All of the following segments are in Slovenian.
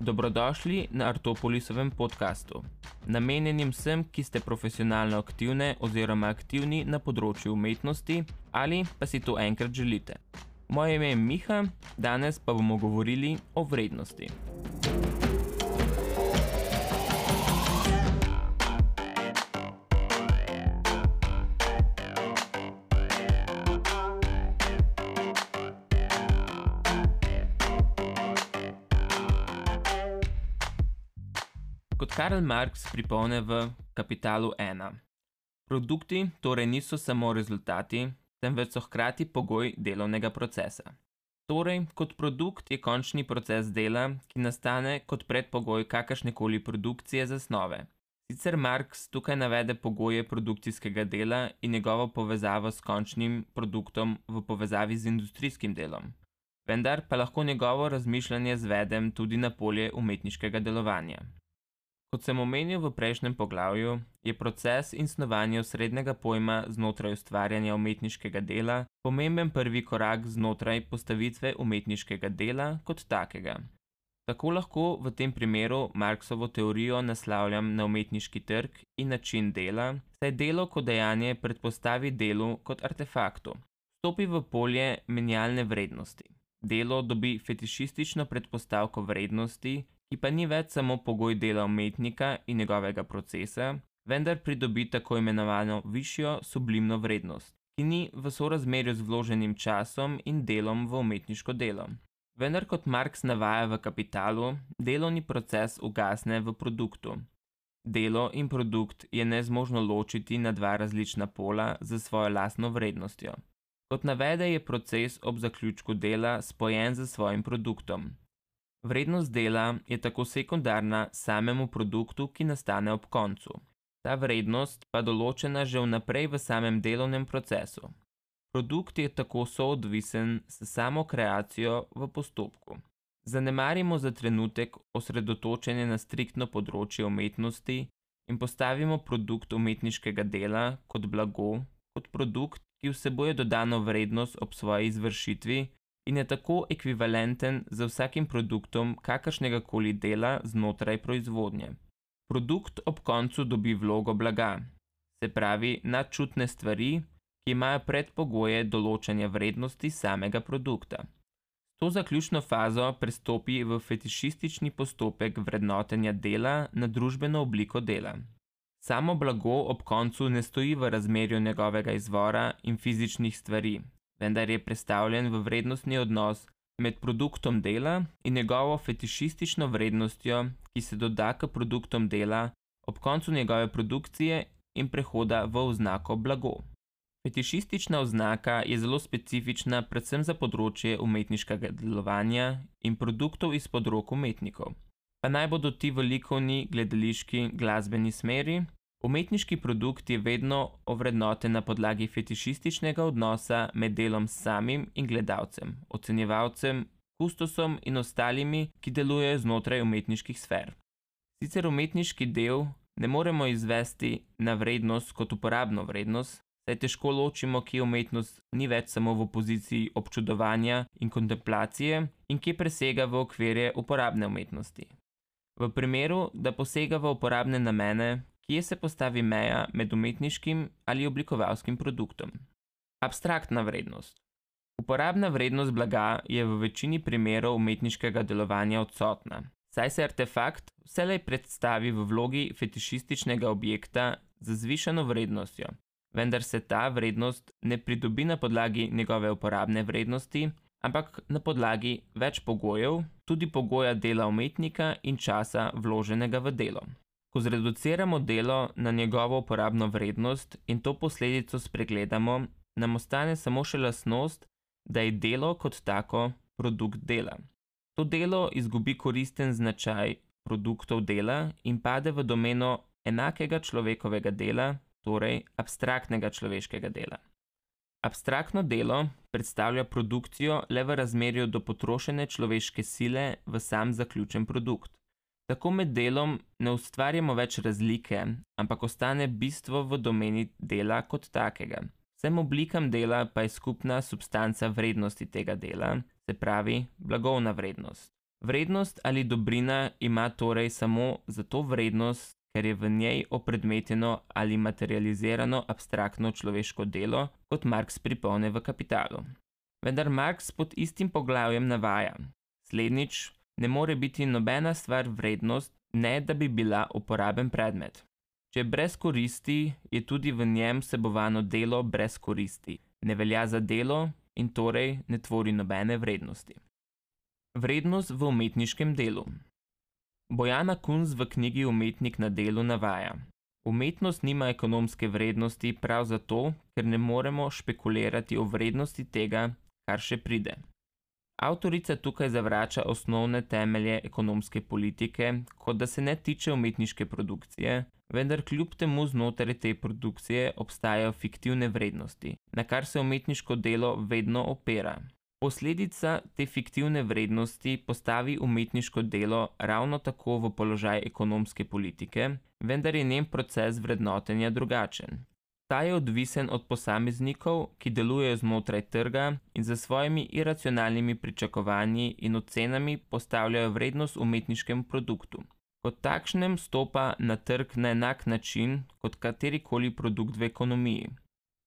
Dobrodošli na Artopolisovem podkastu, namenjenim vsem, ki ste profesionalno aktivne oziroma aktivni na področju umetnosti ali pa si to enkrat želite. Moje ime je Miha, danes pa bomo govorili o vrednosti. Karl Marx pripomne v Kapitalu 1. Produkti torej niso samo rezultati, temveč so hkrati pogoj delovnega procesa. Torej, kot produkt je končni proces dela, ki nastane kot predpogoj kakršnekoli produkcije zasnove. Sicer Marx tukaj navede pogoje produkcijskega dela in njegovo povezavo s končnim produktom v povezavi z industrijskim delom. Vendar pa lahko njegovo razmišljanje zvedem tudi na polje umetniškega delovanja. Kot sem omenil v prejšnjem poglavju, je proces in snovanje osrednjega pojma znotraj ustvarjanja umetniškega dela pomemben prvi korak znotraj postavitve umetniškega dela kot takega. Tako lahko v tem primeru Marksovo teorijo naslavljam na umetniški trg in način dela, saj delo kot dejanje predpostavi delu kot artefaktu. Stopi v polje menjalne vrednosti. Delo dobi fetišistično predpostavko vrednosti, ki pa ni več samo pogoj dela umetnika in njegovega procesa, vendar pridobi tako imenovano višjo sublimno vrednost, ki ni v sorazmerju z vloženim časom in delom v umetniško delo. Vendar kot Marx navaja v kapitalu, delovni proces ugasne v produktu. Delo in produkt je nezmožno ločiti na dva različna pola za svojo lastno vrednostjo. Kot navede, je proces ob zaključku dela spojen z svojim produktom, Vrednost dela je tako sekundarna samemu produktu, ki nastane ob koncu. Ta vrednost pa določena že vnaprej v samem delovnem procesu. Produkt je tako soodvisen s samo kreacijo v postopku. Zanemarimo za trenutek osredotočenje na striktno področje umetnosti in postavimo produkt umetniškega dela kot blago, kot produkt, ki vsebuje dodano vrednost ob svoji izvršitvi in je tako ekvivalenten z vsakim produktom kakršnega koli dela znotraj proizvodnje. Produkt ob koncu dobi vlogo blaga, se pravi nadčutne stvari, ki imajo predpogoje določanja vrednosti samega produkta. To zaključno fazo prestopi v fetišistični postopek vrednotenja dela na družbeno obliko dela. Samo blago ob koncu ne stoji v razmerju njegovega izvora in fizičnih stvari, vendar je predstavljen v vrednostni odnos med produktom dela in njegovo fetišistično vrednostjo, ki se doda k produktom dela ob koncu njegove produkcije in prehoda v oznako blago. Fetišistična oznaka je zelo specifična predvsem za področje umetniškega delovanja in produktov izpod rok umetnikov. Pa naj bodo ti v likovni, gledališki, glasbeni smeri Umetniški produkt je vedno ovrednoten na podlagi fetišističnega odnosa med delom samim in gledalcem, ocenjevalcem, kustosom in ostalimi, ki delujejo znotraj umetniških sfer. Sicer umetniški del ne moremo izvesti na vrednost kot uporabno vrednost, saj težko ločimo, kje umetnost ni več samo v poziciji občudovanja in kontemplacije in kje presega v okvirje uporabne umetnosti. V primeru, da posega v uporabne namene, kje se postavi meja med umetniškim ali oblikovalskim produktom. Abstraktna vrednost. Uporabna vrednost blaga je v večini primerov umetniškega delovanja odsotna, saj se artefakt vselej predstavi v vlogi fetišističnega objekta z zvišano vrednostjo, vendar se ta vrednost ne pridobi na podlagi njegove uporabne vrednosti, ampak na podlagi več pogojev, tudi pogoja dela umetnika in časa vloženega v delo. Ko zreduciramo delo na njegovo uporabno vrednost in to posledico spregledamo, nam ostane samo še lasnost, da je delo kot tako produkt dela. To delo izgubi koristen značaj produktov dela in pade v domeno enakega človekovega dela, torej abstraktnega človeškega dela. Abstraktno delo predstavlja produkcijo le v razmerju do potrošene človeške sile v sam zaključen produkt. Tako med delom ne ustvarjamo več razlike, ampak ostane bistvo v domeni dela kot takega. Vsem oblikam dela pa je skupna substanca vrednosti tega dela, se pravi blagovna vrednost. Vrednost ali dobrina ima torej samo zato vrednost, ker je v njej opredmeteno ali materializirano abstraktno človeško delo, kot Marx pripomne v kapitalu. Vendar Marx pod istim poglavjem navaja: Slednjič, ne more biti nobena stvar vrednost, ne da bi bila uporaben predmet. Če je brez koristi, je tudi v njem vsebovano delo brez koristi, ne velja za delo in torej ne tvori nobene vrednosti. Vrednost v umetniškem delu. Bojana Kunz v knjigi Umetnik na delu navaja: Umetnost nima ekonomske vrednosti prav zato, ker ne moremo špekulirati o vrednosti tega, kar še pride. Avtorica tukaj zavrača osnovne temelje ekonomske politike, kot da se ne tiče umetniške produkcije, vendar kljub temu znotraj te produkcije obstajajo fiktivne vrednosti, na kar se umetniško delo vedno opera. Posledica te fiktivne vrednosti postavi umetniško delo ravno tako v položaj ekonomske politike, vendar je njen proces vrednotenja drugačen. Ta je odvisen od posameznikov, ki delujejo znotraj trga in za svojimi iracionalnimi pričakovanji in ocenami postavljajo vrednost umetniškemu produktu. Kot takšnem stopa na trg na enak način kot katerikoli produkt v ekonomiji.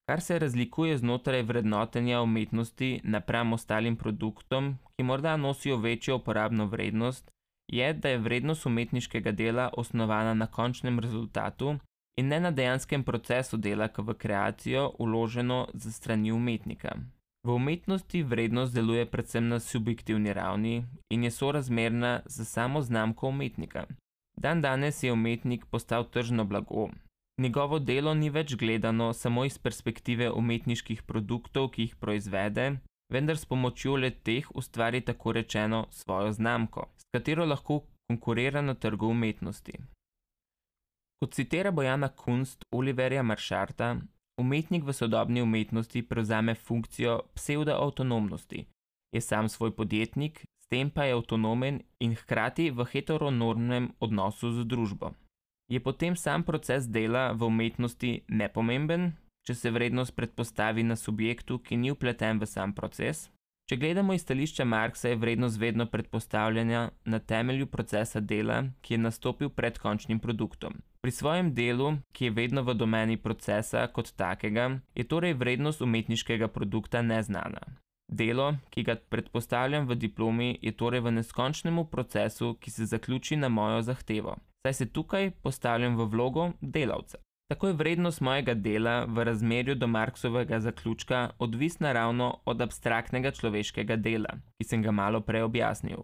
Kar se razlikuje znotraj vrednotenja umetnosti napram ostalim produktom, ki morda nosijo večjo uporabno vrednost, je, da je vrednost umetniškega dela osnovana na končnem rezultatu in ne na dejanskem procesu dela, ki v kreacijo uloženo za strani umetnika. V umetnosti vrednost deluje predvsem na subjektivni ravni in je sorazmerna z samo znamko umetnika. Dan danes je umetnik postal tržno blago, Njegovo delo ni več gledano samo iz perspektive umetniških produktov, ki jih proizvede, vendar s pomočjo le teh ustvari tako rečeno svojo znamko, s katero lahko konkurira na trgu umetnosti. Kot citira Bojana Kunst Oliverja Maršarta, umetnik v sodobni umetnosti prevzame funkcijo pseudo-avtonomnosti, je sam svoj podjetnik, s tem pa je avtonomen in hkrati v heteronormnem odnosu z družbo. Je potem sam proces dela v umetnosti nepomemben, če se vrednost predpostavi na subjektu, ki ni upleten v sam proces? Če gledamo iz stališča Marksa, je vrednost vedno predpostavljena na temelju procesa dela, ki je nastopil pred končnim produktom. Pri svojem delu, ki je vedno v domeni procesa kot takega, je torej vrednost umetniškega produkta neznana. Delo, ki ga predpostavljam v diplomi, je torej v neskončnemu procesu, ki se zaključi na mojo zahtevo saj se tukaj postavljam v vlogo delavca. Tako je vrednost mojega dela v razmerju do Marksovega zaključka odvisna ravno od abstraktnega človeškega dela, ki sem ga malo prej objasnil.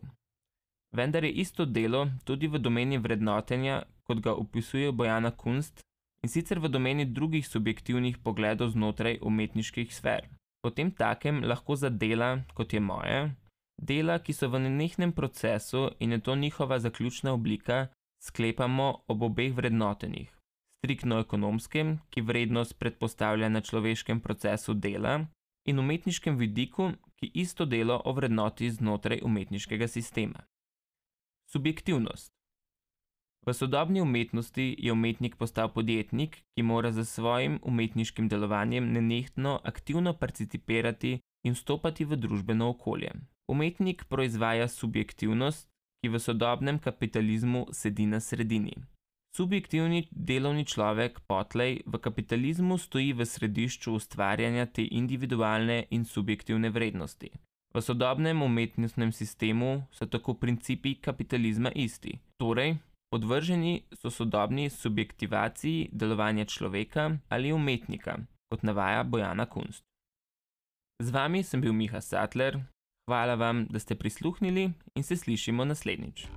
Vendar je isto delo tudi v domeni vrednotenja, kot ga opisuje Bojana Kunst, in sicer v domeni drugih subjektivnih pogledov znotraj umetniških sfer. Potem takem lahko za dela, kot je moje, dela, ki so v nenehnem procesu in je to njihova zaključna oblika, sklepamo ob obeh vrednotenjih. Striktno ekonomskem, ki vrednost predpostavlja na človeškem procesu dela, in umetniškem vidiku, ki isto delo ovrednoti znotraj umetniškega sistema. Subjektivnost. V sodobni umetnosti je umetnik postal podjetnik, ki mora za svojim umetniškim delovanjem nenehno aktivno participirati in vstopati v družbeno okolje. Umetnik proizvaja subjektivnost, ki v sodobnem kapitalizmu sedi na sredini. Subjektivni delovni človek potlej v kapitalizmu stoji v središču ustvarjanja te individualne in subjektivne vrednosti. V sodobnem umetnostnem sistemu so tako principi kapitalizma isti, torej podvrženi so sodobni subjektivaciji delovanja človeka ali umetnika, kot navaja Bojana Kunst. Z vami sem bil Miha Sattler, Hvala vam, da ste prisluhnili in se slišimo naslednjič.